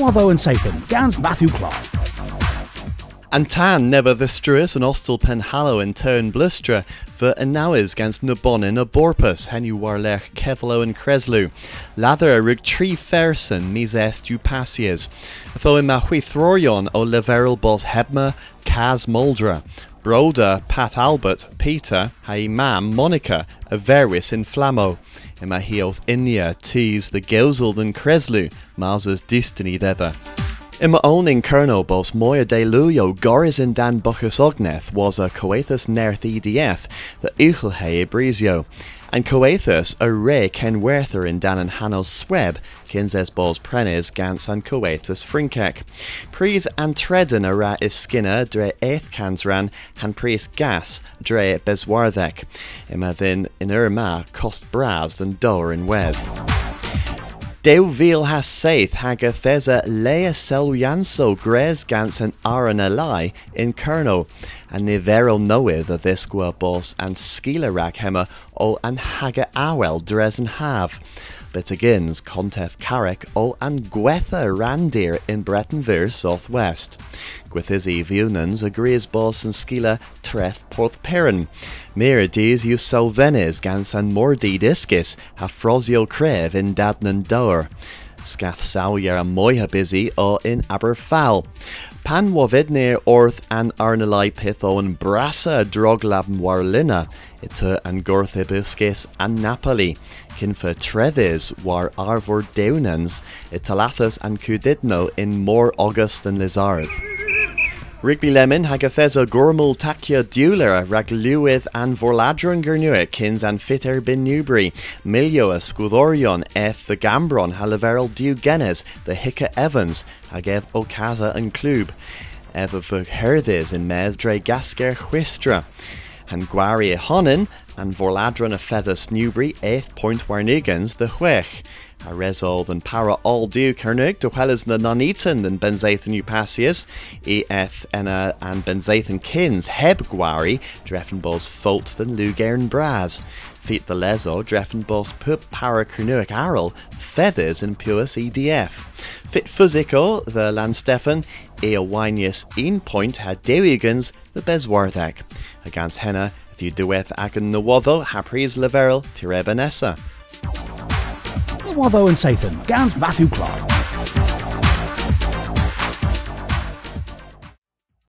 Wavo and Sathan, Gans Matthew Clark. And tan never the struis and ostel pen hallow in turn blustra, for anowis gans nabonin a borpus, henu warlech kevlo and creslu. Lather rig tree fersen mis est passies. Tho in ma hui throrion o leveril bos hebma, cas moldra. Broda, Pat Albert, Peter, hai mam, Monica, a veris in. Ima hioth inia, tease the gilsel and creslu, Mars's destiny thither. In my own in Colonel Bos Moya de Luyo Gorizin Dan Buchus Ogneth was a Coethus Nerth EDF, the Uchelhe Brizio, and Coethus a Re Ken Werther in Dan and Hanos Sweb, Kinzes Bos Prenes Gans and Coethus Frinkek. Pries and Treden a Ra is Skinner dre Eith Kansran, Han Pries Gas dre Beswarthek, Ima then in Irma Cost Braz than Dor in Weth. Deuvil has saith hagathesa lea selwianso gres gans and aran alai in kerno, and nivero knoweth the visqua bos and skila hema o and haga awel dres and have but agains conteth Carrick o and Gwetha Randir in Breton Vir southwest. Gwithisi Viunans agrees bos and skila treth porth perin. Mirides you salvenes gans and mordi discis ha frosio crev in dadnan doer. Scath sawyer a moiha busy o in Aberfal. Pan wavidnir orth an arnalai pitho and brassa droglab warlina, ita an gorthibiscis an Napoli, kinfa trevis war arvor deunans, italathas an cudidno in more August than Lizard. Rigby Lemon hagathesa gormul takia dulera ragluith an vorladron gernuit kins an fitter bin Newbury, milio a eth the gambron halaveril du genes, the hicca evans, hagev okaza and club, eva vug herdis in mes dre gasker huistra. Han gwari honin, and vorladron a feathers Newbury, eighth point warnigans the huech. A resol than para all du kernig, to wellas na nanitan than benzathan upasius, e eth enna and benzathan kins, heb gwari, dreffen bos fault than lugern braz. Feet the leso, dreffen bos pup para kernuic arrel, feathers and puus EDF. Fit physico, the landstefan, e a winius in point had dewigans, the bezwarthak. Against henna, the dueth agan nawotho, hapris leveril, tirebanessa. Wavo and Sathan, Gans Matthew Clark.